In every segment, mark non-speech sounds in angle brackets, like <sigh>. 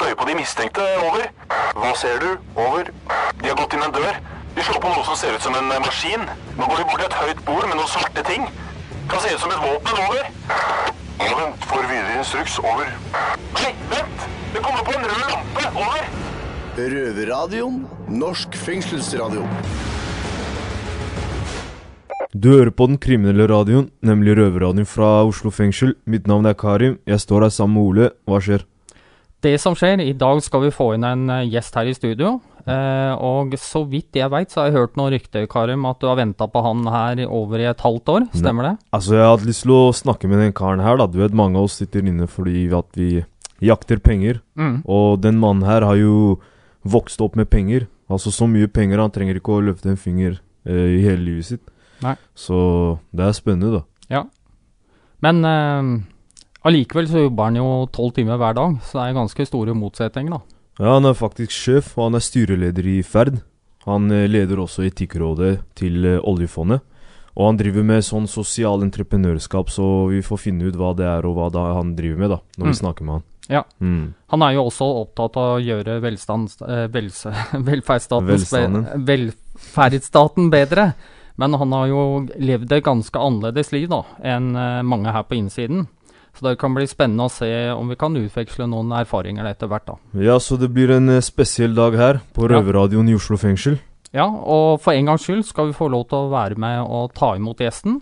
fått øye på de mistenkte. Over. Hva ser du? Over. De har gått inn en dør. De slår på noe som ser ut som en eh, maskin. Nå går de bort til et høyt bord med noen svarte ting. Kan se ut som et våpen. Over. Ja, vent. Får videre instruks. Over. Nei, vent! Det kommer på en rød lampe. Over. Røverradioen. Norsk fengselsradio. Du hører på den kriminelle radioen, nemlig Røverradioen fra Oslo fengsel. Mitt navn er Karim. Jeg står her sammen med Ole. Hva skjer? Det som skjer, i dag skal vi få inn en eh, gjest her i studio. Eh, og så vidt jeg veit, så har jeg hørt noen rykter, Karim, at du har venta på han her i over i et halvt år. Stemmer det? Altså, jeg hadde lyst til å snakke med den karen her, da. Du vet, mange av oss sitter inne fordi at vi jakter penger. Mm. Og den mannen her har jo vokst opp med penger. Altså så mye penger, han trenger ikke å løfte en finger eh, i hele livet sitt. Nei. Så det er spennende, da. Ja. Men eh, allikevel så jobber han jo tolv timer hver dag, så det er ganske store motsetninger, da. Ja, han er faktisk sjef, og han er styreleder i Ferd. Han eh, leder også Etikkrådet til eh, oljefondet. Og han driver med sånn sosial entreprenørskap, så vi får finne ut hva det er og hva da han driver med, da, når Mm. vi snakker med han. Ja. Mm. Han er jo også opptatt av å gjøre eh, <laughs> velferdsstaten, velferdsstaten bedre. Men han har jo levd et ganske annerledes liv da, enn mange her på innsiden. Så det kan bli spennende å se om vi kan utveksle noen erfaringer etter hvert. da. Ja, så det blir en eh, spesiell dag her på Ja. I Oslo fengsel. Ja, og for en gangs skyld skal vi få lov til å være med og ta imot gjesten.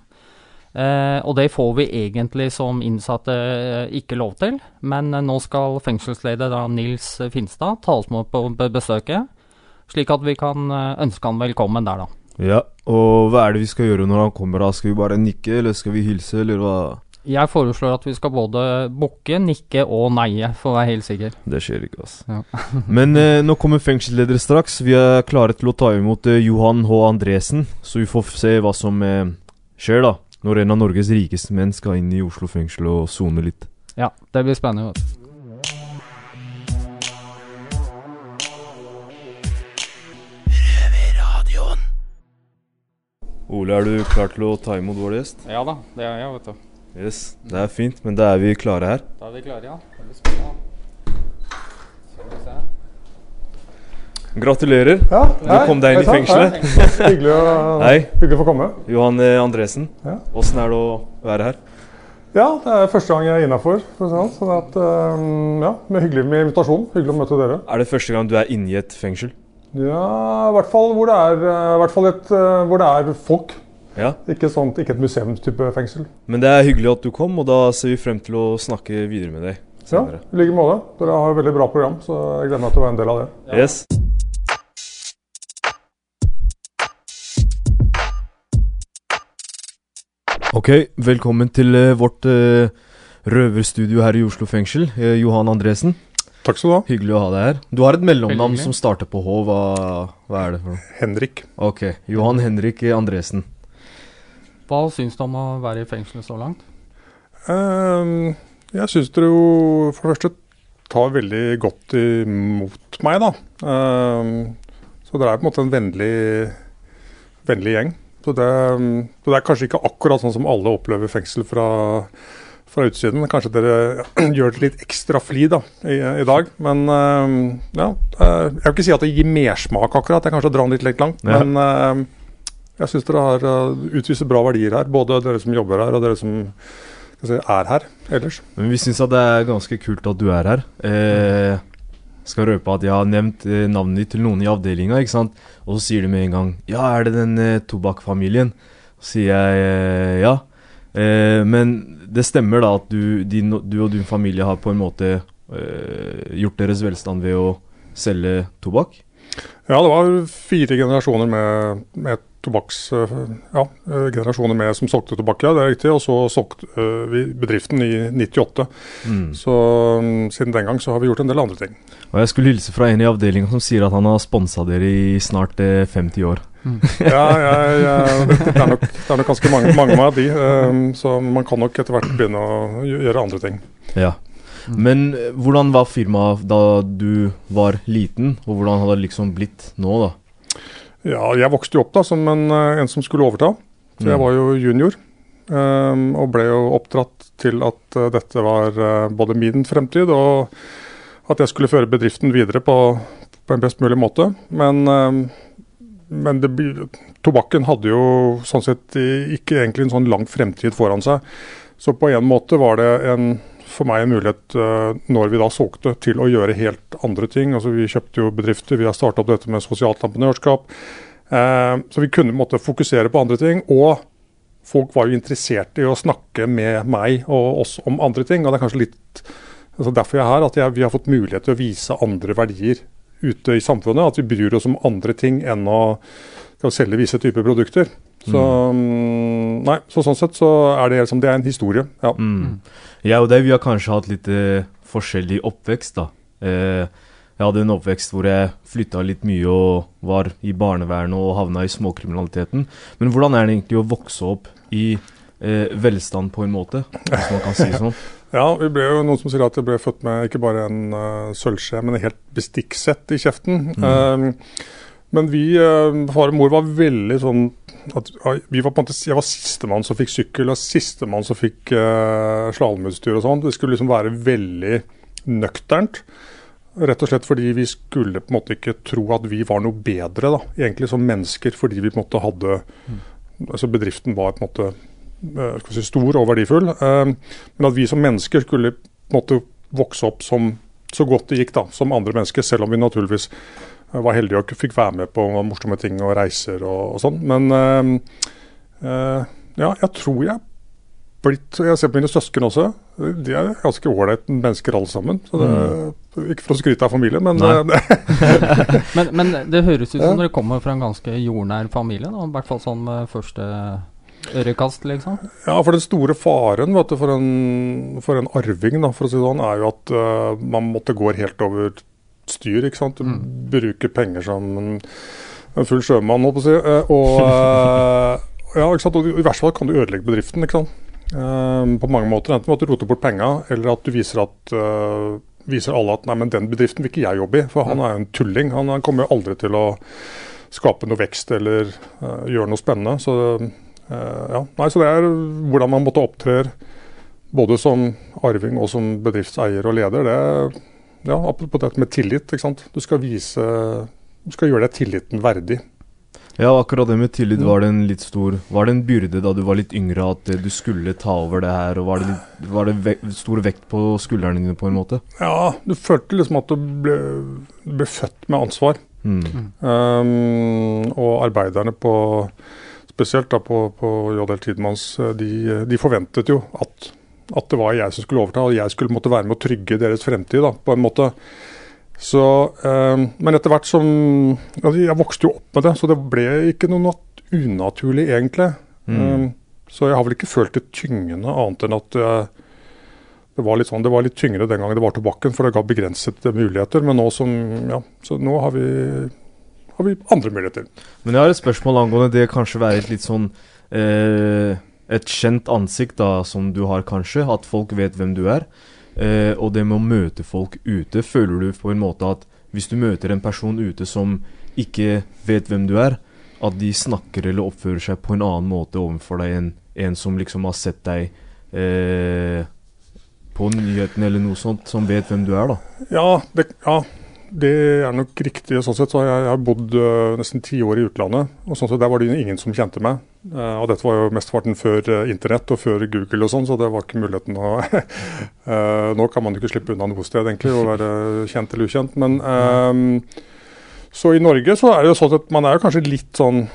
Eh, og det får vi egentlig som innsatte eh, ikke lov til, men eh, nå skal fengselsleder da, Nils Finstad ta oss med på besøket, slik at vi kan ønske han velkommen der, da. Ja, og hva er det vi skal gjøre når han kommer? da? Skal vi bare nikke, eller skal vi hilse, eller hva? Jeg foreslår at vi skal både bukke, nikke og neie, for å være helt sikker. Det skjer ikke, altså. Ja. <laughs> Men eh, nå kommer fengselsledere straks. Vi er klare til å ta imot eh, Johan H. Andresen, så vi får se hva som eh, skjer, da. Når en av Norges rikeste menn skal inn i Oslo fengsel og sone litt. Ja, det blir spennende. vet du. Ole, er du klar til å ta imot vår gjest? Ja da, det er jeg, vet du. Yes, det er fint, men da er vi klare her. Da er vi klare, ja. Gratulerer. Ja, Du kom deg inn i fengselet. Hyggelig å, Hei. hyggelig å få komme. Johan Andresen, Andresen, Ja. er det å være her? Ja, det er første gang jeg er innafor. Sånn sånn at, øhm, ja, med hyggelig med invitasjon. Hyggelig å møte dere. Er det første gang du er inne i et fengsel? Ja, i hvert fall hvor det er, hvert fall et, øh, hvor det er folk. Ja. Ikke, sånt, ikke et museumstype fengsel. Men det er hyggelig at du kom, og da ser vi frem til å snakke videre med deg Ja, senere. i like måte. Dere har et veldig bra program, så jeg gleder meg til å være en del av det. Yes. Ok, velkommen til eh, vårt uh, røverstudio her i Oslo fengsel. Eh, Johan Andresen, Takk skal du ha. hyggelig å ha deg her. Du har et mellomnavn som starter på H. Hva, hva er det for noe? Henrik. Ok, Johan Henrik Andresen. Hva syns du om å være i fengselet så langt? Um, jeg syns dere jo for det første tar veldig godt imot meg, da. Um, så dere er på en måte en vennlig, vennlig gjeng. Så det, så det er kanskje ikke akkurat sånn som alle opplever fengsel fra, fra utsiden. Kanskje dere <clears throat> gjør det litt ekstra flid da, i, i dag. Men um, ja, jeg vil ikke si at det gir mersmak akkurat. jeg er kanskje drar dra den litt, litt langt. Ja. Men ehm, jeg syns dere har eh, utviser bra verdier her. Både dere som jobber her, og dere som er her ellers. Men vi syns det er ganske kult at du er her. Eh, skal røpe at jeg har nevnt eh, navnet ditt til noen i avdelinga, ikke sant. Og så sier du med en gang 'Ja, er det den eh, Tobakk-familien?' Så sier jeg eh, ja. Eh, men det stemmer da at du, din, du og din familie har på en måte eh, gjort deres velstand ved å selge tobakk? Ja, det var fire generasjoner med, med tobakks... øh, Ja, øh, generasjoner med som solgte tobakk, ja, det er riktig. Og så solgte øh, vi bedriften i 98. Mm. Så mm, siden den gang så har vi gjort en del andre ting. Og jeg skulle hilse fra en i avdelinga som sier at han har sponsa dere i snart eh, 50 år. <laughs> Ja, ja, ja det, er nok, det er nok ganske mange, mange av de, så man kan nok etter hvert begynne å gjøre andre ting. Ja. Men eh, hvordan var firmaet da du var liten, og hvordan har det liksom blitt nå, da? Ja, jeg vokste jo opp da som en, øh, en som skulle overta, så jeg Mm. var jo junior. Um, og ble jo oppdratt til at uh, dette var uh, både min fremtid og at jeg skulle føre bedriften videre på, på en best mulig måte. Men, um, men det, tobakken hadde jo sånn sett ikke egentlig en sånn lang fremtid foran seg. Så på en måte var det en, for meg en mulighet eh, når vi da solgte, til å gjøre helt andre ting. Altså Vi kjøpte jo bedrifter, vi har starta opp dette med sosialt entreprenørskap. Eh, så vi kunne måtte fokusere på andre ting. Og folk var jo interessert i å snakke med meg og oss om andre ting. Og det er kanskje litt altså derfor jeg er her, at jeg, vi har fått mulighet til å vise andre verdier ute i samfunnet. At vi bryr oss om andre ting enn å, selge visse typer produkter. Så, mm, nei, så sånn sett så er det, liksom, det er en historie. Ja. Mm. Jeg og deg vi har kanskje hatt litt eh, forskjellig oppvekst, da. Eh, jeg hadde en oppvekst hvor jeg flytta litt mye og var i barnevernet og havna i småkriminaliteten. Men hvordan er det egentlig å vokse opp i eh, velstand, på en måte, hvis man kan si sånn? <laughs> Ja, vi ble jo noen som sier at jeg ble født med ikke bare en uh, sølvskje, men en helt bestikksett i kjeften. Um, men vi, uh, far og mor var veldig sånn at vi var på en måte, Jeg var sistemann som fikk sykkel, og sistemann som fikk uh, slalåmutstyr og sånn. Det skulle liksom være veldig nøkternt. Rett og slett fordi vi skulle på en måte ikke tro at vi var noe bedre da, egentlig som mennesker, fordi vi på en måte hadde altså Bedriften var på en måte uh, si, stor og verdifull. Uh, Men at vi som mennesker skulle på en måte vokse opp som så godt det gikk da, som andre mennesker, selv om vi naturligvis eh, var heldig og fikk være med på morsomme ting og reiser og, og sånn. Men eh, eh, ja, jeg tror jeg blitt Jeg ser på mine søsken også. De er ganske ålreite mennesker alle sammen. Så det, Ikke for å skryte av familien, men eh, <laughs> Men, men det høres ut Ja. som dere kommer fra en ganske jordnær familie, da. I hvert fall sånn med første ørekast, liksom. Ja, for den store faren vet du, for, en, for en arving da, for å si det sånn, er jo at uh, man måtte gå helt over styr. ikke sant? Du bruker penger som en, en full sjømann, holdt på å si. eh, og, <laughs> eh, ja, ikke sant? og I verste fall kan du ødelegge bedriften. ikke sant? Eh, på mange måter. Enten ved at du roter bort penga, eller at du viser, at, viser alle at nei, men den bedriften vil ikke jeg jobbe i. For han er jo en tulling. Han, han kommer jo aldri til å skape noe vekst eller uh, gjøre noe spennende. Så uh, ja. Nei, så det er hvordan man måtte opptre både som arving og som bedriftseier og leder. Det ja, apropos dette med tillit. ikke sant? Du skal vise du skal gjøre deg tilliten verdig. Ja, akkurat det med tillit, var det en litt stor Var det en byrde da du var litt yngre at eh, du skulle ta over det her, og var det, litt, var det vek, stor vekt på skuldrene dine på en måte? Ja, du følte liksom at du ble, ble født med ansvar. Mm. Um, og arbeiderne på spesielt da på, på JL Tidmanns, eh, de, de forventet jo at, at det var jeg som skulle overta, og jeg skulle måtte være med å trygge deres fremtid. da, på en måte. Så, um, men etter hvert som ja, Jeg vokste jo opp med det, så det ble ikke noe nat unaturlig, egentlig. Mm. Um, så jeg har vel ikke følt det tyngende, annet enn at eh, det var sånn, det var litt tyngre den gangen det var tobakken, for det ga begrensede muligheter. Men nå som, ja, så nå har vi, har vi andre muligheter. Men jeg har et spørsmål angående det kanskje være et litt sånn eh, Et kjent ansikt da, som du har kanskje, at folk vet hvem du er. Eh, og det med å møte folk ute, føler du på en måte at hvis du møter en person ute som ikke vet hvem du er, at de snakker eller oppfører seg på en annen måte overfor deg enn en som liksom har sett deg eh, på nyhetene eller noe sånt, som vet hvem du er, da. Ja, det, ja, det er nok riktig. Sånn sett så jeg, har bodd øh, nesten ti år i utlandet. og sånn sett Der var det ingen som kjente meg. Eh, og dette var jo mesteparten før eh, internett og før Google og sånn, så det var ikke muligheten å <laughs> Eh, Nå kan man jo ikke slippe unna noe sted, egentlig, å være kjent eller ukjent. Men um, så i Norge så er det jo sånn at man er kanskje litt sånn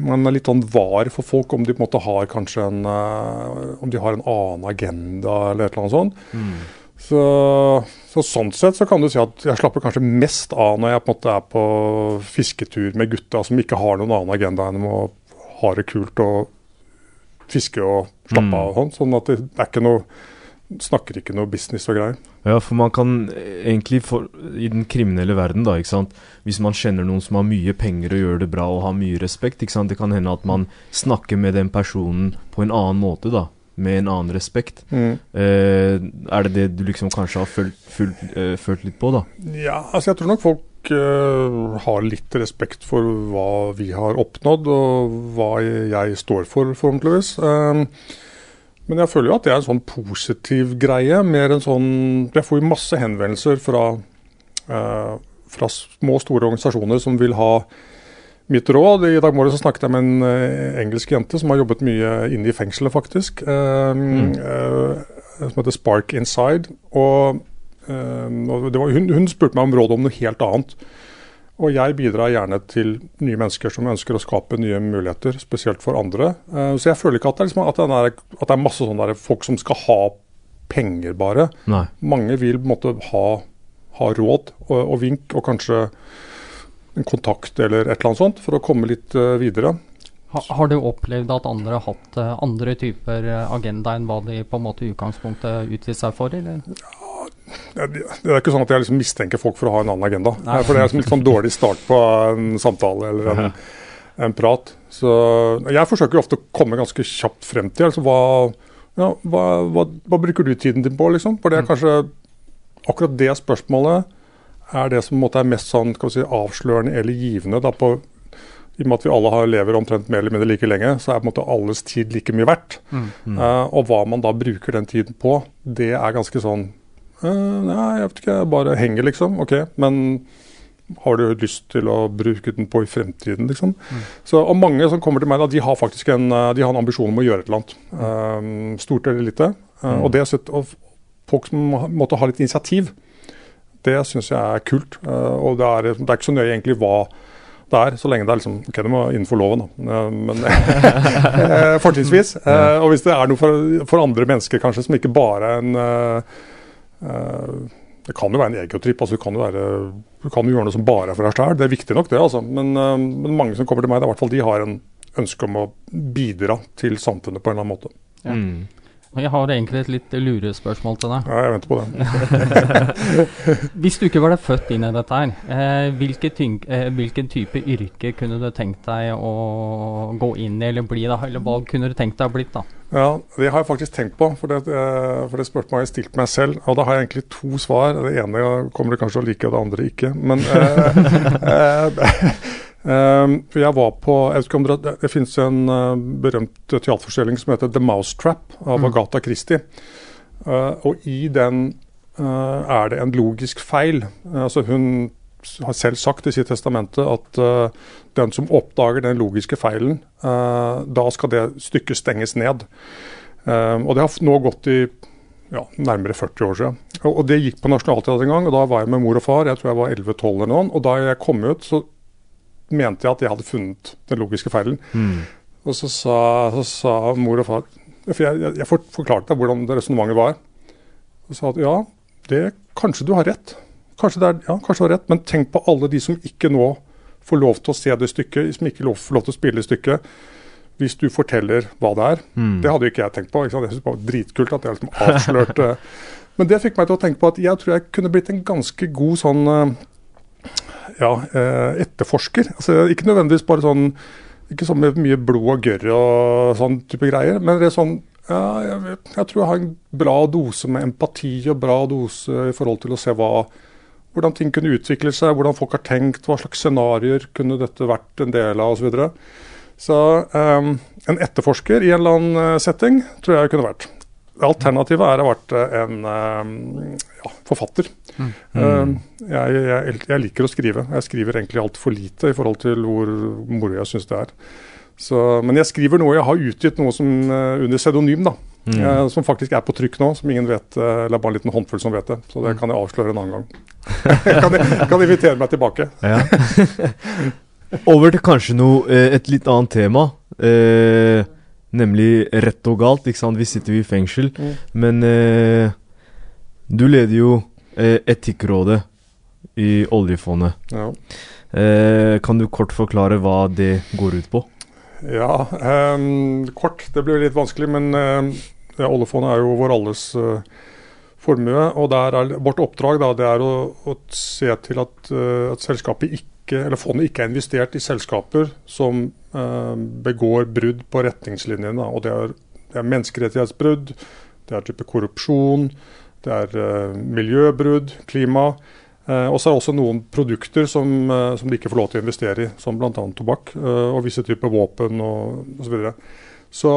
man er litt sånn var for folk om de på en måte har kanskje en eh, Om de har en annen agenda eller et eller annet sånt. Så, så sånn sett så kan du si at jeg slapper kanskje mest av når jeg på en måte er på fisketur med gutta som ikke har noen annen agenda enn å ha det kult og fiske og slappe Mm. av sånn. Sånn at det er ikke noe Snakker ikke noe business og greier. Ja, for man kan eh, egentlig for, I den kriminelle verden, da, ikke sant Hvis man kjenner noen som har mye penger og gjør det bra og har mye respekt, ikke sant Det kan hende at man snakker med den personen på en annen måte, da. Med en annen respekt. Mm. Eh, er det det du liksom kanskje har følt, følt, eh, følt litt på, da? Ja, altså jeg tror nok folk eh, har litt respekt for hva vi har oppnådd, og hva jeg står for, forhåpentligvis. Um, Men jeg føler jo at det er en sånn positiv greie. mer en sånn, Jeg får jo masse henvendelser fra, eh, fra små og store organisasjoner som vil ha mitt råd. I dag morges snakket jeg med en eh, engelsk jente som har jobbet mye inne i fengselet, faktisk. Eh, Mm. uh, som heter Spark Inside. Og, eh, og det var, hun, hun spurte meg om råd om noe helt annet. Og jeg bidrar gjerne til nye mennesker som ønsker å skape nye muligheter, spesielt for andre. Uh, så jeg føler ikke at det er, liksom, at det er, at det er masse sånne folk som skal ha penger, bare. Nei. Mange vil på en måte ha, ha råd og, og vink, og kanskje en kontakt eller et eller annet sånt, for å komme litt eh, videre. Ha, har du opplevd at andre har hatt eh, andre typer eh, agenda enn hva de på en måte i utgangspunktet utviste seg for, eller? Det, det er ikke sånn at jeg liksom mistenker folk for å ha en annen agenda. Nei. For det er liksom litt sånn dårlig start på en samtale eller en, en prat. Så Jeg forsøker ofte å komme ganske kjapt frem til altså, hva, ja, hva, hva, hva bruker du tiden din på, liksom? For det er kanskje akkurat det spørsmålet er det som på en måte er mest sånn, si, avslørende eller givende. Da, på, I og med at vi alle har, lever omtrent mer eller mindre like lenge, så er på en måte alles tid like mye verdt. Eh, og hva man da bruker den tiden på, det er ganske sånn uh, Nei, jeg vet ikke, jeg bare henger, liksom. Ok, men har du lyst til å bruke den på i fremtiden, liksom? Så, og mange som kommer til meg, da, de har faktisk en, eh, de har en ambisjon om å gjøre et eller annet. Eh, stort eller lite. Eh, og det og folk som måtte ha litt initiativ, det syns jeg er kult. Eh, og det er, det er ikke så nøye egentlig hva det er, så lenge det er liksom Ok, det må innenfor loven, da. Eh, Men <laughs> eh, fortrinnsvis. Og hvis det er noe for, for andre mennesker kanskje som ikke bare er en Det kan jo være en egotripp. altså Du kan jo, være, du kan jo gjøre noe som bare er for deg sjøl. Det er viktig nok, det. altså. Men, men mange som kommer til meg, det er i hvert fall de har en ønske om å bidra til samfunnet på en eller annen måte. Ja. Mm. Jeg har egentlig et litt lurespørsmål til deg. Ja, jeg venter på det. <laughs> Hvis du ikke var født inn i dette her, eh, hvilken, eh, hvilken type yrke kunne du tenkt deg å gå inn i eller bli? da? Eller hva kunne du tenkt deg å blitt? da? Ja, Det har jeg faktisk tenkt på, for det, eh, for det spørsmålet har jeg stilt meg selv. Og da har jeg egentlig to svar. Det ene kommer du kanskje å like, og det andre ikke. Men eh, <laughs> eh, jeg var på jeg vet ikke om dere, Det, finnes en eh, berømt teaterforestilling som heter The Mousetrap av Agatha Christie. Eh, og i den eh, er det en logisk feil. Altså Hun har selv sagt i sitt testamente at den som oppdager den logiske feilen, da skal det stykket stenges ned. Eh, og det har nå gått i ja, nærmere 40 år siden. Og, og det gikk på Nationaltheatret en gang, og da var jeg med mor og far. Jeg tror jeg var 11-12 eller noen. Og da jeg kom ut, så mente jeg at jeg hadde funnet den logiske feilen. Mm. Og så sa, så sa mor og far For jeg, jeg, jeg forklarte hvordan resonnementet var. Og sa at ja, det, kanskje du har rett. Kanskje, det er, ja, kanskje du har rett, men tenk på alle de som ikke nå får lov til å se det stykket, som ikke får lov til å spille stykket, hvis du forteller hva det er. Mm. Det hadde jo ikke jeg tenkt på. Jeg synes det var dritkult at jeg liksom avslørte <laughs> Men det fikk meg til å tenke på at jeg tror jeg kunne blitt en ganske god sånn eh, ja, eh, etterforsker. Altså, ikke nødvendigvis bare sånn ikke så mye blod og gørr og sånn type greier, men det er sånn ja, jeg, vet, jeg tror jeg har en bra dose med empati og bra dose i forhold til å se hva, hvordan ting kunne utvikle seg, hvordan folk har tenkt, hva slags scenarioer kunne dette vært en del av osv. Så, videre. så um, en etterforsker i en eller annen eh, setting tror jeg kunne vært. Alternativet er å ha vært eh, en um, ja, forfatter. Mm. jeg, jeg, jeg liker å skrive. Jeg skriver egentlig altfor lite i forhold til hvor moro jeg syns det er. Så, men jeg skriver noe, jeg har utgitt noe som, eh, under pseudonym, da. eh, som faktisk er på trykk nå, som ingen vet. eh, eller bare en liten håndfull som vet det. Så det kan jeg avsløre en annen gang. kan, jeg, kan invitere meg tilbake. <laughs> Ja. Over til kanskje noe, eh, et litt annet tema. Eh, nemlig rett og galt. ikke sant? Vi sitter jo i fengsel. Mm. Men eh, du leder jo eh, Etikkrådet i oljefondet. Ja. Eh, kan du kort forklare hva det går ut på? Ja, ehm, kort. Det blir litt vanskelig, men ehm, ja, oljefondet er jo vår alles eh, formue. Og er vårt oppdrag da, det er å, å se til at, eh, at selskapet ikke, eller fondet ikke er investert i selskaper som eh, begår brudd på retningslinjene. Og det er, det er menneskerettighetsbrudd, det er type korrupsjon, det er eh, miljøbrudd, klima. Eh, og så er det også noen produkter som, eh, som de ikke får lov til å investere i, som bl.a. tobakk eh, og visse typer våpen og osv. Så, videre. så,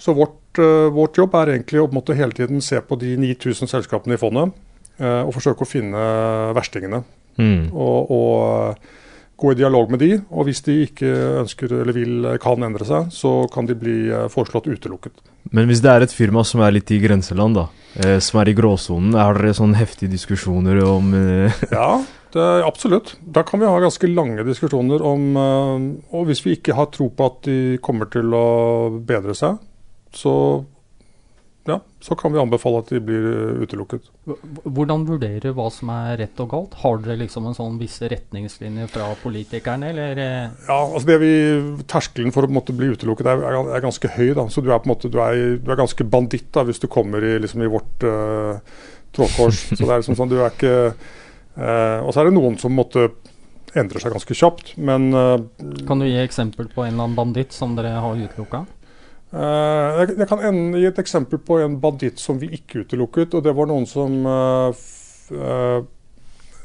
så vårt eh, vårt jobb er egentlig å måte hele tiden se på de 9000 selskapene i fondet eh, og forsøke å finne verstingene. Mm. Og, og gå i dialog med de, og hvis de ikke ønsker eller vil kan endre seg, så kan de bli eh, foreslått utelukket. Men hvis det er et firma som er litt i grenseland, da, eh, som er i gråsonen, har dere sånn heftige diskusjoner om eh, <laughs> Ja, det er absolutt. Da kan vi ha ganske lange diskusjoner om eh, Og hvis vi ikke har tro på at de kommer til å bedre seg, så ja, så kan vi anbefale at de blir eh, utelukket. Hvordan vurderer hva som er rett og galt? Har dere liksom en sånn visse retningslinjer fra politikerne, eller? eh, Ja, altså det vi, Terskelen for å måte bli utelukket er, er, er ganske høy. da, så Du er på en måte, du er, du er ganske banditt da, hvis du kommer i, liksom, i vårt uh, trådkors. <laughs> så det er liksom sånn, du er ikke uh, Og så er det noen som måtte endre seg ganske kjapt. Men uh, Kan du gi eksempel på en eller annen banditt som dere har utelukka? Eh, jeg, kan gi et eksempel på en banditt som vi ikke utelukket. og Det var noen som, eh, eh,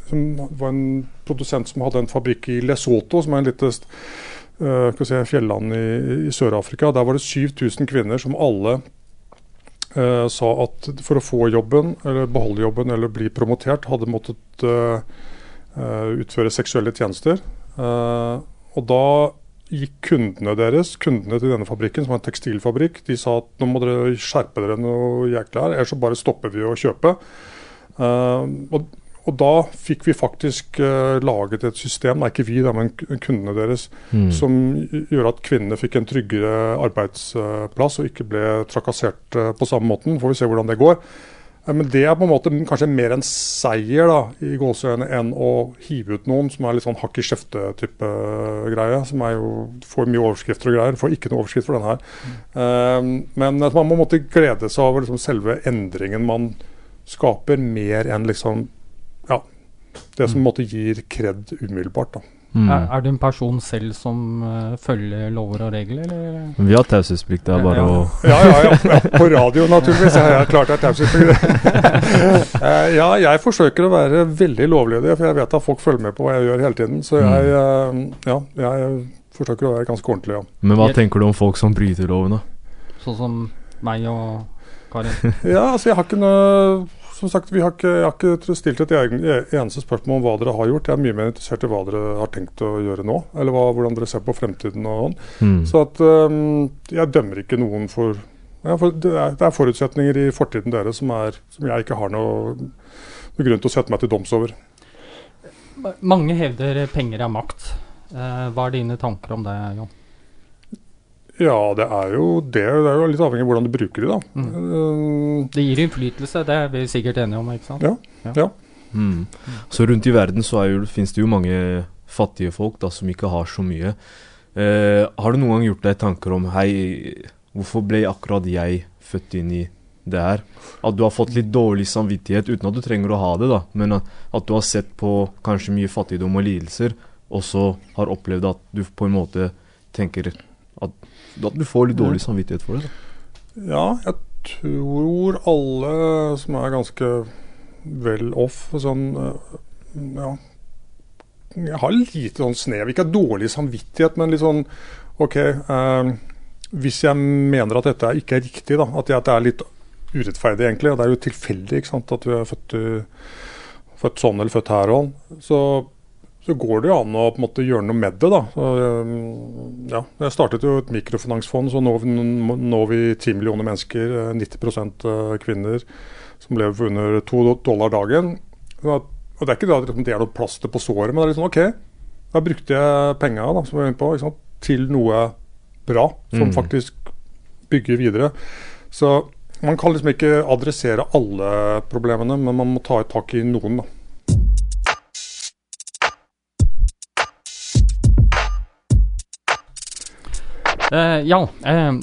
som var en produsent som hadde en fabrikk i Lesotho, som er en lite si, fjelland i, i Sør-Afrika. Der var det 7000 kvinner som alle eh, sa at for å få jobben, eller beholde jobben eller bli promotert, hadde måttet eh, utføre seksuelle tjenester. Eh, og da gikk kundene deres, kundene til denne fabrikken, som er en tekstilfabrikk, de sa at nå må dere skjerpe dere noe jækla her, ellers så bare stopper vi å kjøpe. Uh, og, og da fikk vi faktisk uh, laget et system, det er ikke vi, da, men kundene deres, mm. som gjør at kvinnene fikk en tryggere arbeidsplass og ikke ble trakassert uh, på samme måten. Får vi se hvordan det går. Eh, Men det er på en måte kanskje mer en seier da, i gåseøynene enn å hive ut noen som er litt sånn hakk i kjeftet-type greie. Som er jo, får mye overskrifter og greier. Får ikke noe overskrift for denne her. Eh, men at man må måtte glede seg over liksom selve endringen man skaper, mer enn liksom ja, det som mm. måtte gir kred umiddelbart. da. Mm. Er, er du en person selv som uh, følger lover og regler, eller? Vi har taushetsplikt, det er bare Ja. å <laughs> Ja, ja, ja, ja. På radio, naturligvis. Jeg har klart det er taushetsplikt. uh, <laughs> ja, jeg forsøker å være veldig lovlydig, for jeg vet at folk følger med på hva jeg gjør hele tiden. Så jeg, uh, ja, jeg forsøker å være ganske ordentlig, ja. Men hva tenker du om folk som bryter lovene? Sånn som meg og Karin. <laughs> Ja, altså jeg har ikke noe Som sagt, vi har ikke, jeg har ikke stilt et eneste spørsmål om hva dere har gjort. Jeg er mye mer interessert i hva dere har tenkt å gjøre nå, eller hva, hvordan dere ser på fremtiden og sånn. Mm. Så at um, jeg dømmer ikke noen for, ja, for det, er, det er forutsetninger i fortiden deres som, er, som jeg ikke har noe, noe grunn til å sette meg til doms over. Mange hevder penger er makt. Eh, hva er dine tanker om det, Jon? Ja, det er jo det. Det er jo litt avhengig av hvordan du bruker det, da. Øhm, Det gir innflytelse, det er vi sikkert enige om, ikke sant? Ja. Mm. Så rundt i verden så er jo, finnes det jo mange fattige folk da, som ikke har så mye. Eh, har du noen gang gjort deg tanker om Hei, hvorfor ble akkurat jeg født inn i det her? At du har fått litt dårlig samvittighet uten at du trenger å ha det, da. Men at, at du har sett på kanskje mye fattigdom og lidelser, og så har opplevd at du på en måte tenker at, at du får litt dårlig samvittighet for det. Da. ja, jeg tror alle som er ganske vel off sånn øh, Ja. Jeg har lite sånn snev, ikke dårlig samvittighet, men litt sånn OK. Eh, hvis jeg mener at dette ikke er riktig, da, at, jeg, at det er litt urettferdig, egentlig, og det er jo tilfeldig ikke sant, at vi er født, født sånn eller født her og så, så går det jo an å på en måte gjøre noe med det. da. Så, ja, jeg startet jo et mikrofinansfond, så nå nå når vi 10 millioner mennesker, øh, 90% øh, kvinner, som lever for under to dollar dagen. Og Det er ikke det at liksom, det er noe plaster på såret, men det er litt sånn OK, da brukte jeg penga som jeg var inne på, sant, til noe bra, som Mm. faktisk bygger videre. Så man kan liksom ikke adressere alle problemene, men man må ta tak i noen. da. Eh, ja, eh,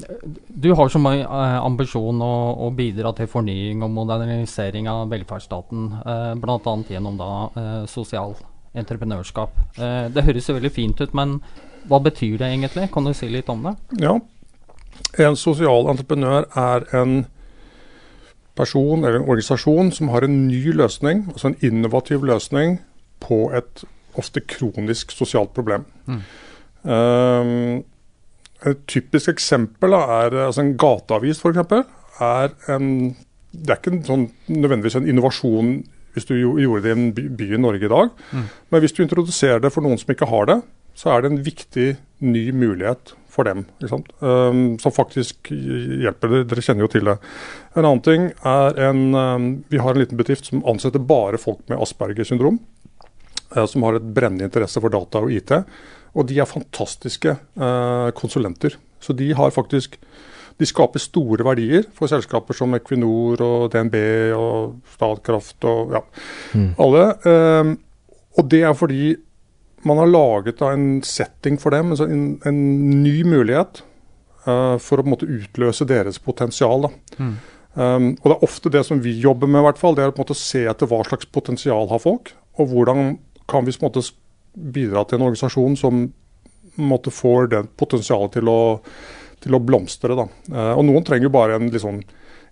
du har som eh, ambisjon å, å bidra til fornying og modernisering av velferdsstaten, eh, bl.a. gjennom da eh, sosial entreprenørskap. Eh, det høres jo veldig fint ut, men hva betyr det egentlig? Kan du si litt om det? Ja. En sosial entreprenør er en person eller en organisasjon som har en ny løsning, altså en innovativ løsning, på et ofte kronisk sosialt problem. Mm. Um, Et typisk eksempel er altså en gateavis, f.eks. er en Det er ikke en sånn, nødvendigvis en innovasjon hvis du gjorde det i en by, i Norge i dag. Men hvis du introduserer det for noen som ikke har det, så er det en viktig ny mulighet for dem. Um, som faktisk hjelper. Dere, dere kjenner jo til det. En annen ting er en um, Vi har en liten bedrift som ansetter bare folk med Asperger syndrom. Uh, som har et brennende interesse for data og IT. Og de er fantastiske eh, konsulenter. Så de har faktisk de skaper store verdier for selskaper som Equinor og DNB og Statkraft og ja, alle. Eh, og det er fordi man har laget da en setting for dem, altså en, en ny mulighet eh, for å på en måte utløse deres potensial. Da. Um, og det er ofte det som vi jobber med, i hvert fall, det er på en måte å se etter hva slags potensial har folk, og hvordan kan vi på en måte bidra til en organisasjon som måtte få det potensialet til å, til å blomstre. Da. Eh, og noen trenger jo bare en, sånn,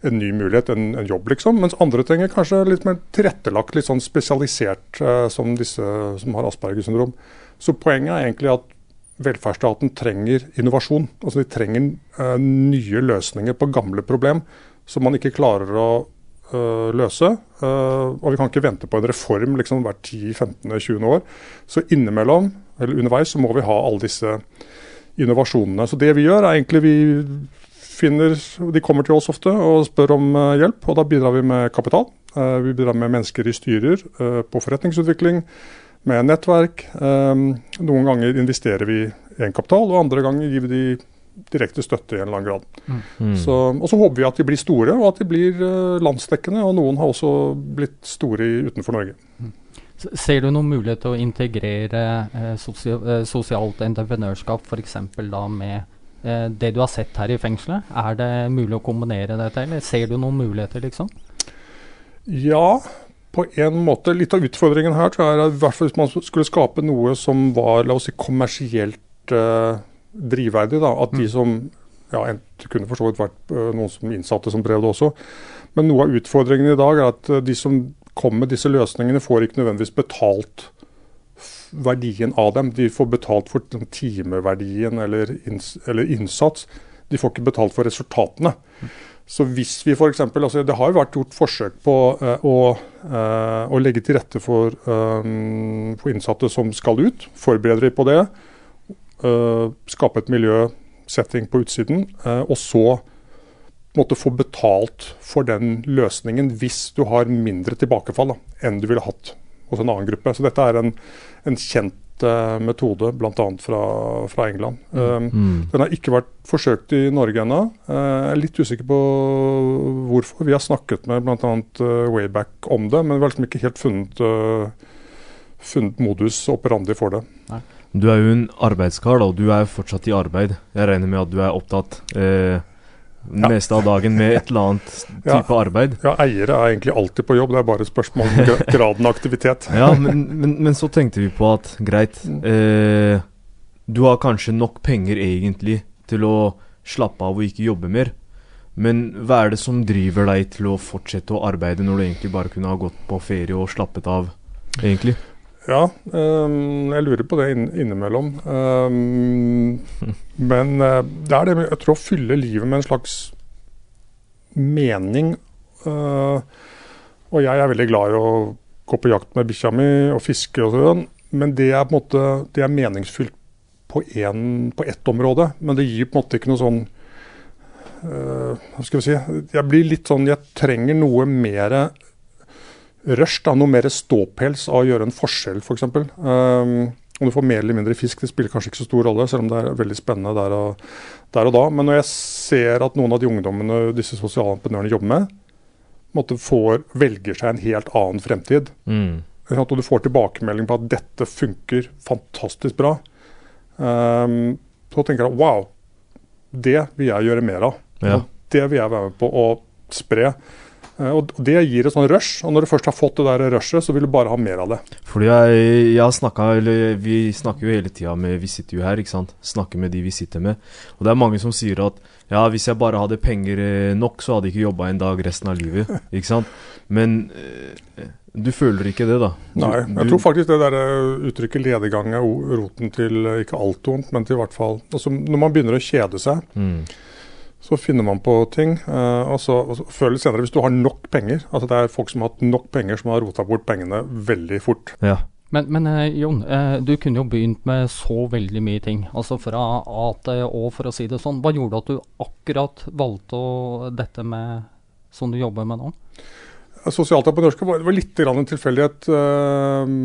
en ny mulighet, en, en jobb, liksom. Mens andre trenger kanskje litt mer tilrettelagt, litt sånn spesialisert, eh, som disse som har Asperger syndrom. Så poenget er egentlig at velferdsstaten trenger innovasjon. Altså de trenger eh, nye løsninger på gamle problem som man ikke klarer å løse. Eh, og vi kan ikke vente på en reform liksom hvert 10-15-20 år. Så innimellom, eller underveis, så må vi ha alle disse innovasjonene. Så det vi gjør, er egentlig vi finner De kommer til oss ofte og spør om eh, hjelp, og da bidrar vi med kapital. Eh, vi bidrar med mennesker i styrer, eh, på forretningsutvikling, med nettverk. Eh, noen ganger investerer vi egenkapital, og andre ganger gir vi de direkte støtte i en eller annen grad. Mm. Så, og så håper vi at de blir store, og at de blir eh, landsdekkende. Og noen har også blitt store utenfor Norge. Mm. Ser du noen mulighet til å integrere eh, sosial, eh, sosialt entreprenørskap f.eks. da med eh, det du har sett her i fengselet? Er det mulig å kombinere dette, eller ser du noen muligheter, liksom? Ja, på en måte. Litt av utfordringen her tror jeg er at i hvert fall hvis man skulle skape noe som var la oss si, kommersielt eh, drivverdig. Da, at de som ja, Det kunne for så vidt vært eh, noen som innsatte som drev det også. Men noe av utfordringen i dag er at eh, de som kommer med disse løsningene, får ikke nødvendigvis betalt verdien av dem. De får betalt for den timeverdien eller, inns eller innsats. De får ikke betalt for resultatene. Så hvis vi for eksempel, altså Det har jo vært gjort forsøk på uh, å, uh, å legge til rette for, um, for innsatte som skal ut. Forbereder de på det. Eh, skape et miljøsetting på utsiden. eh, og så måtte få betalt for den løsningen hvis du har mindre tilbakefall da, enn du ville hatt hos en annen gruppe. Så dette er en, en kjent eh, metode, bl.a. Fra, fra England. Um, Mm. den har ikke vært forsøkt i Norge ennå. Jeg er litt usikker på hvorfor. Vi har snakket med bl.a. Uh, Wayback om det, men vi har liksom ikke helt funnet, funnet modus operandi for det. Du er jo en arbeidskar, da, og du er jo fortsatt i arbeid. Jeg regner med at du er opptatt eh, Ja. meste av dagen med et eller annet <laughs> Ja. type arbeid. Ja, Eiere er egentlig alltid på jobb, det er bare et spørsmål om <laughs> graden av aktivitet. Ja, men, men, men så tenkte vi på at greit eh, Du har kanskje nok penger egentlig til å slappe av og ikke jobbe mer. Men hva er det som driver deg til å fortsette å arbeide når du egentlig bare kunne ha gått på ferie og slappet av, egentlig? Ja, um, jeg lurer på det inn, innimellom. Ehm, men uh, det er det med jeg tror å fylle livet med en slags mening. Uh, og jeg er veldig glad i å gå på jakt med bikkja mi og fiske og sånn, men det er måte det er meningsfylt på, en, på ett område. Men det gir på en måte ikke noe sånn uh, Hva skal vi si Jeg blir litt sånn Jeg trenger noe mer rush, da, noe mer ståpels av å gjøre en forskjell, f.eks. Um, om du får mer eller mindre fisk, det spiller kanskje ikke så stor rolle, selv om det er veldig spennende der og, der og da. Men når jeg ser at noen av de ungdommene disse sosiale entreprenørene jobber med, måtte får, velger seg en helt annen fremtid, Mm. og du får tilbakemelding på at dette funker fantastisk bra, um, så tenker jeg wow, det vil jeg gjøre mer av. Ja. Det vil jeg være med på å spre. Eh, og det gir et sånn rush, og når du først har fått det der rushet, så vil du bare ha mer av det. Fordi jeg, jeg har snakket, eller Vi snakker jo hele tida med Vi sitter jo her, ikke sant. Snakker med de vi sitter med. Og det er mange som sier at ja, hvis jeg bare hadde penger eh, nok, så hadde jeg ikke jobba en dag resten av livet. <laughs> Ikke sant. Men eh, du føler ikke det, da? Du, Nei, jeg tror faktisk det der uttrykket ledegang er roten til ikke alt vondt, men til i hvert fall altså, Når man begynner å kjede seg, mm, så finner man på ting. eh, og så og så før eller senere, hvis du har nok penger altså Det er folk som har hatt nok penger, som har rota bort pengene veldig fort. Ja. Men, men eh, Jon, eh, du kunne jo begynt med så veldig mye ting. Altså fra A til Å, for å si det sånn. Hva gjorde at du akkurat valgte å, dette med som du jobber med nå? Sosialt entreprenørskap var, var litt grann en tilfeldighet. Eh,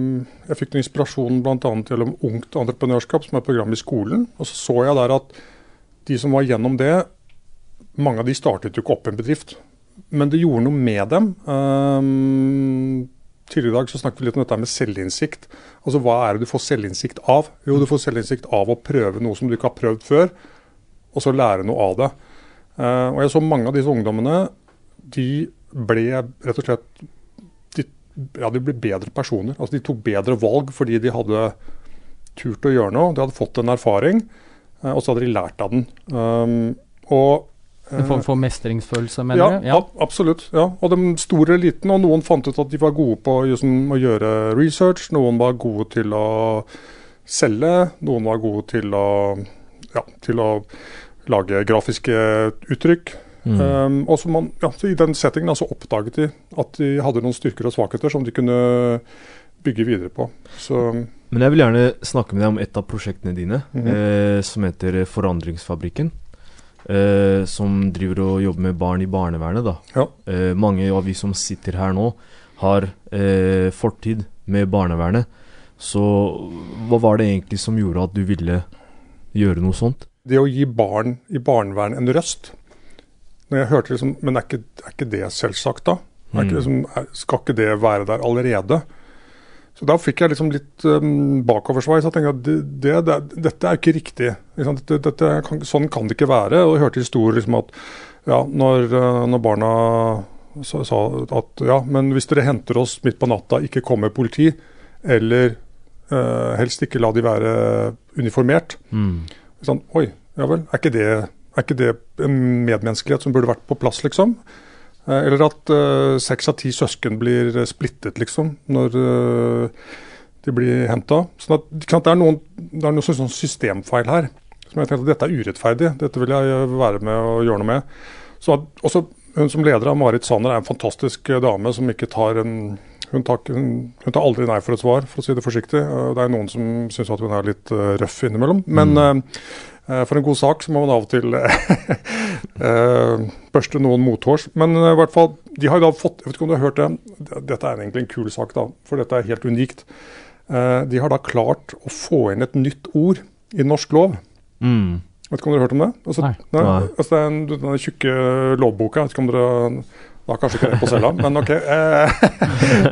Jeg fikk noe inspirasjon bl.a. gjennom Ungt entreprenørskap, som er et program i skolen. Og så så jeg der at de som var gjennom det, mange av de startet jo ikke opp en bedrift. Men det gjorde noe med dem. Um, Tidligere i dag så snakket vi litt om dette med selvinnsikt. Altså Hva er det du får selvinnsikt av? Jo, du får selvinnsikt av å prøve noe som du ikke har prøvd før, og så lære noe av det. Uh, og jeg så mange av disse ungdommene, de ble rett og slett de, ja, de ble bedre personer. Altså De tok bedre valg fordi de hadde turt å gjøre noe. De hadde fått en erfaring, uh, og så hadde de lært av den. Um, og En form for mestringsfølelse, mener ja, du? Ja. absolutt. ja. Og de store eliten, og noen fant ut at de var gode på liksom, å gjøre research, noen var gode til å selge, noen var gode til å, ja, til å lage grafiske uttrykk. Mm. Um, og så man, ja, så I den settingen altså, oppdaget de at de hadde noen styrker og svakheter som de kunne bygge videre på. Så Men jeg vil gjerne snakke med deg om et av prosjektene dine, Mhm. eh, som heter eh, Forandringsfabrikken. Eh, som driver og jobber med barn i barnevernet. da. Ja. Eh, mange av vi som sitter her nå, har eh, fortid med barnevernet. Så hva var det egentlig som gjorde at du ville gjøre noe sånt? det å gi barn i barnevernet en røst når jeg hørte liksom, Men er ikke, er ikke det selvsagt, da? Ikke, Mm. liksom, skal ikke det være der allerede? Så Da fikk jeg liksom litt um, bakoversveis. Jeg tenkte at det, det, det, dette er ikke riktig. Liksom. Dette, dette kan, sånn kan det ikke være. Og jeg hørte historier liksom at ja, når, uh, når barna sa, sa at ja, men hvis dere henter oss midt på natta, ikke kom med politi, eller uh, helst ikke la de være uniformert, Mm. Sånn, Oi, ja vel. Er ikke, det, er ikke det en medmenneskelighet som burde vært på plass, liksom? Eh, eller at eh, seks av ti søsken blir eh, splittet, liksom, når de blir henta. Sånn at, det er noen, det er noen sånn, sånn systemfeil her. Som jeg tenkte at dette er urettferdig. Dette vil jeg være med og gjøre noe med. Så at, også Hun som leder av Marit Sanner er en fantastisk dame som ikke tar en hun tar, hun, hun tar aldri nei for et svar, for å si det forsiktig. Eh, Det er noen som syns at hun er litt eh, røff innimellom. Men mm. eh, for en god sak så må man av og til <laughs> eh, børste noen mothårs. Men eh, i hvert fall, de har jo da fått Jeg vet ikke om du har hørt det. Dette er egentlig en kul sak, da, for dette er helt unikt. Eh, De har da klart å få inn et nytt ord i norsk lov. Mm. Vet ikke om dere har hørt om det? Altså, Nei. Nei. Altså, det er en, den tjukke lovboka. Vet ikke om dere da kanskje ikke det på cella, men ok. Eh,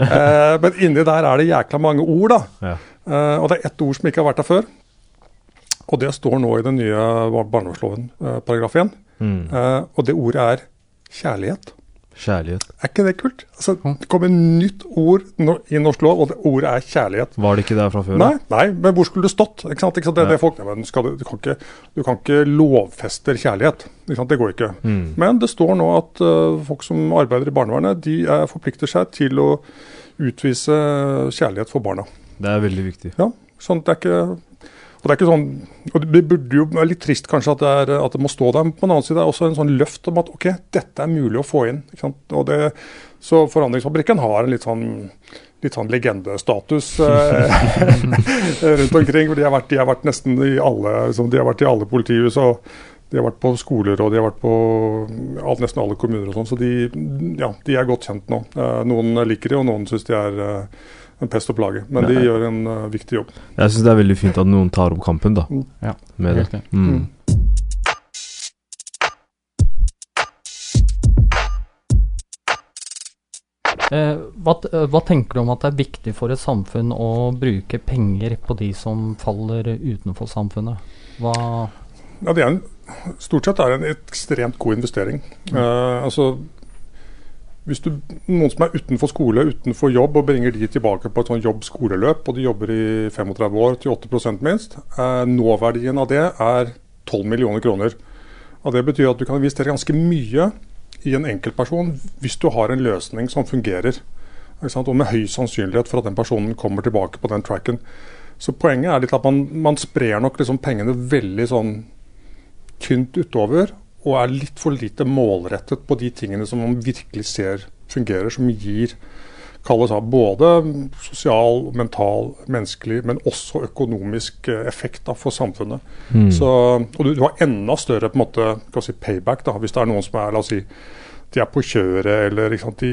eh, men inni der er det jækla mange ord, da. Ja. Eh, og det er ett ord som ikke har vært der før. Og det står nå i den nye bar- barnevernsloven, eh, paragraf 1. Mm. Og det ordet er kjærlighet. Kjærlighet. Er ikke det kult? Altså, det kommer et nytt ord i norsk lov, og det ordet er kjærlighet. Var det ikke der fra før? Nei, nei, men hvor skulle det stått? Ikke sant? Ikke sant? Det, det folk, nei, men skal du, kan ikke, du kan ikke lovfeste kjærlighet. Det går ikke. Mm. Men det står nå at uh, folk som arbeider i barnevernet, de er, forplikter seg til å utvise kjærlighet for barna. Det er veldig viktig. Ja, sånn at det er ikke og det er ikke sånn, og det burde jo være litt trist kanskje at det, er, at det må stå der, men på den annen side er det også en sånn løft om at ok, dette er mulig å få inn. ikke sant? Og det, så Forandringsfabrikken har en litt sånn, litt sånn legendestatus eh, <laughs> rundt omkring. for De har vært, de har vært nesten i alle liksom, de har vært i alle politihus. og de har vært på skoler og de har vært på alt, nesten alle kommuner. og sånn, Så de, ja, de er godt kjent nå. Eh, noen liker de, og noen syns de er eh, en pest og plage. Men de gjør en uh, viktig jobb. Jeg syns det er veldig fint at noen tar opp kampen, da. Ja, Med det. enig. Mm. Mm. Eh, hva, eh, hva tenker du om at det er viktig for et samfunn å bruke penger på de som faller utenfor samfunnet? Hva Ja, det er en, Stort sett er det en ekstremt god investering. Eh, altså, hvis du, noen som er utenfor skole, utenfor jobb, og bringer de tilbake på et sånn jobb-skoleløp, og de jobber i 35 år til 8% minst, eh, nåverdien av det er 12 millioner kroner. Og Det betyr at du kan investere ganske mye i en enkeltperson hvis du har en løsning som fungerer. Og med høy sannsynlighet for at den personen kommer tilbake på den tracken. Så poenget er litt at man, man sprer nok liksom pengene veldig sånn tynt utover, og er litt for lite målrettet på de tingene som man virkelig ser fungerer, som gir kalles av både sosial, mental, menneskelig, men også økonomisk eh, effekt da, for samfunnet. Mm. Så, og du, du, har enda større på en måte, si, payback da, hvis det er noen som er la oss si, de er på kjøret eller de,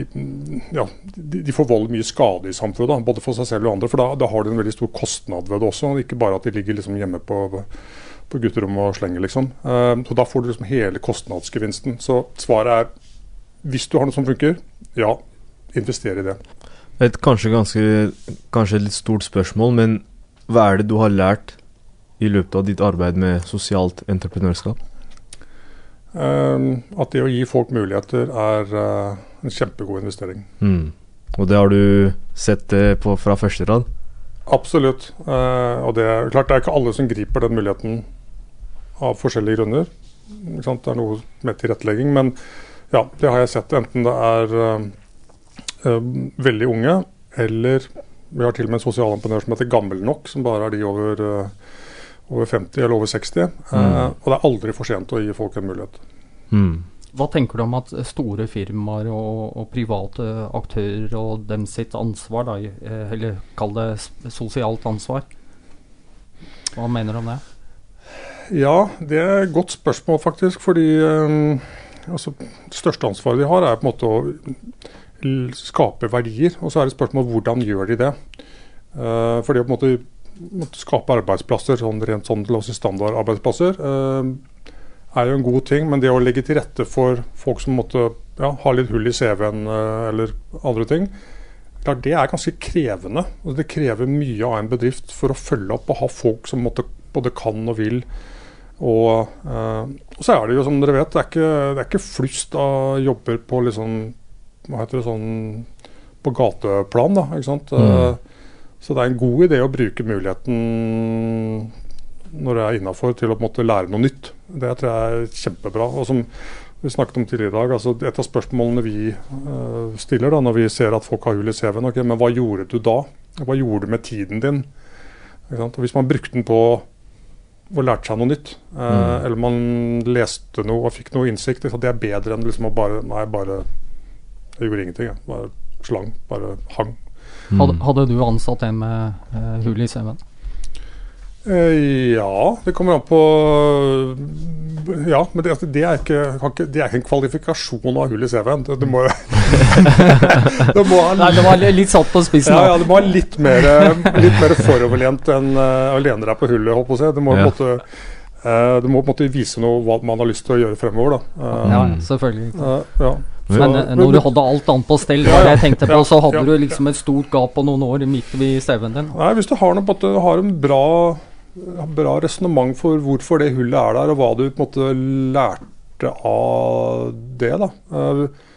ja, de, de, får vold mye skade i samfunnet. Da, både for seg selv og andre. For da, da, har de en veldig stor kostnad ved det også. Ikke bare at de ligger liksom hjemme på på gutterommet og slenger, liksom. Uh, så Da får du liksom hele kostnadsgevinsten. Så svaret er hvis du har noe som funker, ja, invester i det. Et kanskje ganske kanskje et litt stort spørsmål, men hva er det du har lært i løpet av ditt arbeid med sosialt entreprenørskap? Uh, at det å gi folk muligheter er uh, en kjempegod investering. Mm. Og det har du sett på fra første rad? Absolutt. Og det er klart det er ikke alle som griper den muligheten av forskjellige grunner. Det er noe med tilrettelegging. Men ja, det har jeg sett. Enten det er uh, veldig unge, eller vi har til og med en sosialentreprenør som heter Gammel nok, som bare er de over, uh, over 50 eller over 60. Mm. og det er aldri for sent å gi folk en mulighet. Mm. Hva tenker du om at store firmaer og, og, private aktører og dem sitt ansvar, da, eller kall det sosialt ansvar? Hva mener du om det? Ja, det er et godt spørsmål, faktisk. Fordi um, altså, det største ansvaret de har, er på en måte å skape verdier. Og så er det spørsmål hvordan gjør de det. Uh, fordi å på en måte, skape arbeidsplasser, sånn rent sånn til oss i standardarbeidsplasser, eh, er jo en god ting. Men det å legge til rette for folk som måtte ja, ha litt hull i CV-en eh, eller andre ting, det er ganske krevende. Det krever mye av en bedrift for å følge opp og ha folk som måtte, både kan og vil og, uh, og, så er det jo som dere vet, det er ikke, det er ikke flust av jobber på liksom Hva heter det sånn På gateplan, da. ikke sant. Mm. Uh, så det er en god idé å bruke muligheten når det er innafor, til å på en måte lære noe nytt. Det tror jeg er kjempebra. Og som vi snakket om tidligere i dag, altså Et av spørsmålene vi uh, stiller da, når vi ser at folk har hull i CV-en, okay, men hva gjorde du da? Hva gjorde du med tiden din? Og Hvis man brukte den på og lærte seg noe nytt. Eh, mm. Eller man leste noe og fikk noe innsikt. Så Det er bedre enn liksom å bare Nei, bare Jeg gjorde ingenting. Jeg. Bare slang. Bare hang. Mm. Hadde, hadde, du ansatt en med uh, hull i CV-en? Eh, ja, det kommer an på Ja, men det, altså, det, er, ikke, det er, ikke, en kvalifikasjon av hull i CV-en. Det, det, må, <laughs> det, må ha, Nei, det var litt satt på spissen. Ja, ja, det må ha litt mer, litt mer foroverlent enn uh, å lene deg på hullet, holdt på å si. Det må, ja. måte, uh, du må på en måte vise noe hva man har lyst til å gjøre fremover. Da. Uh, ja, selvfølgelig. ja. Men så, når du hadde alt annet på stell, ja, ja, jeg tenkte på, så hadde du liksom et stort gap på noen år midt i CV-en din. Nei, Hvis du har, noe, har en bra bra resonnement for hvorfor det hullet er der, og hva du på en måte lærte av det. da.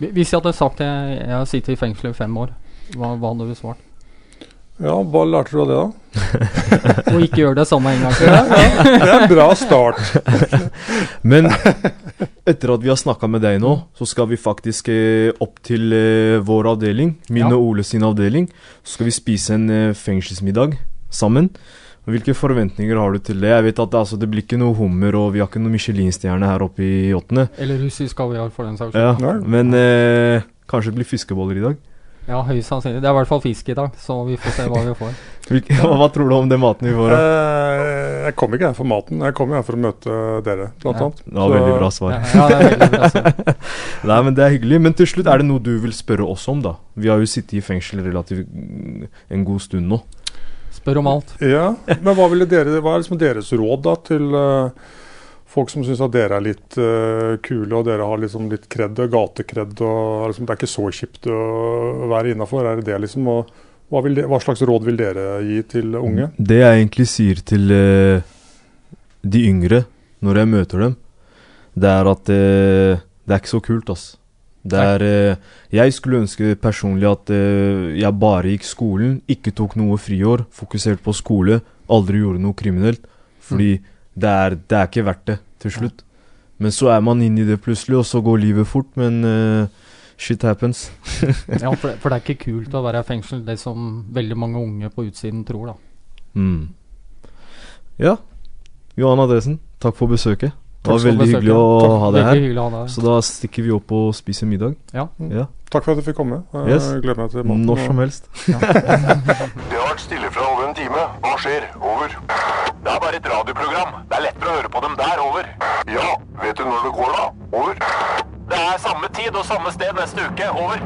Hvis jeg hadde sagt at jeg har sittet i fengsel i fem år, hva, hva hadde du svart? Ja, hva lærte du av det, da? <laughs> Å ikke gjøre det samme en gang til. Ja, ja, det er en bra start. <laughs> Men etter at vi har snakka med deg nå, så skal vi faktisk eh, opp til eh, vår avdeling, min ja. og Ole sin avdeling. Så skal vi spise en eh, fengselsmiddag sammen. Hvilke forventninger har du til det? Jeg vet at altså, Det blir ikke noe hummer, og vi har ikke noe Michelin-stjerne her oppe i åttende. Eller russisk kaviar, for den saks skyld. Ja, men eh, kanskje det blir fiskeboller i dag? Ja, høyst sannsynlig. Det er i hvert fall fisk i dag, så vi får se hva vi får. <laughs> Hvilke, hva tror du om den maten vi får? Eh, jeg kommer ikke her for maten, jeg kommer her for å møte dere, blant ja. annet. Ja, veldig bra svar. Ja, det er veldig bra svar. <laughs> Nei, men det er hyggelig. Men til slutt, er det noe du vil spørre oss om, da? Vi har jo sittet i fengsel relativt en god stund nå. Spør om alt. Ja, Men hva, dere, hva er liksom deres råd da til uh, folk som syns at dere er litt uh, kule, og dere har liksom litt kred, gatekred, og liksom, det er ikke så kjipt å være innafor? Er det det liksom? Og, hva, de, hva, slags råd vil dere gi til unge? Det jeg egentlig sier til uh, de yngre når jeg møter dem, det er at det er ikke så kult, ass. Det er eh, Jeg skulle ønske personlig at eh, jeg bare gikk skolen, ikke tok noe friår, fokuserte på skole, aldri gjorde noe kriminelt. Fordi det, er, det er ikke verdt det til slutt. Men så er man inne i det plutselig, og så går livet fort. Men uh, shit happens. <laughs> Ja, for, det- for det er ikke kult å være i fengsel, det som veldig mange unge på utsiden tror, da. Mm. Ja. Johan Adresen, takk for besøket. Det var veldig hyggelig å Takk, ha deg her. ha deg. Så da stikker vi opp og spiser middag. Ja. Ja. Takk for at du fikk komme. Jeg Yes. gleder meg til maten. Når som helst. <laughs> Det har vært stille fra over en time. Hva skjer? Over. Det er bare et radioprogram. Det er lettere å høre på dem der. Over. Ja, vet du når det går, da? Over. Det er samme tid og samme sted neste uke. Over.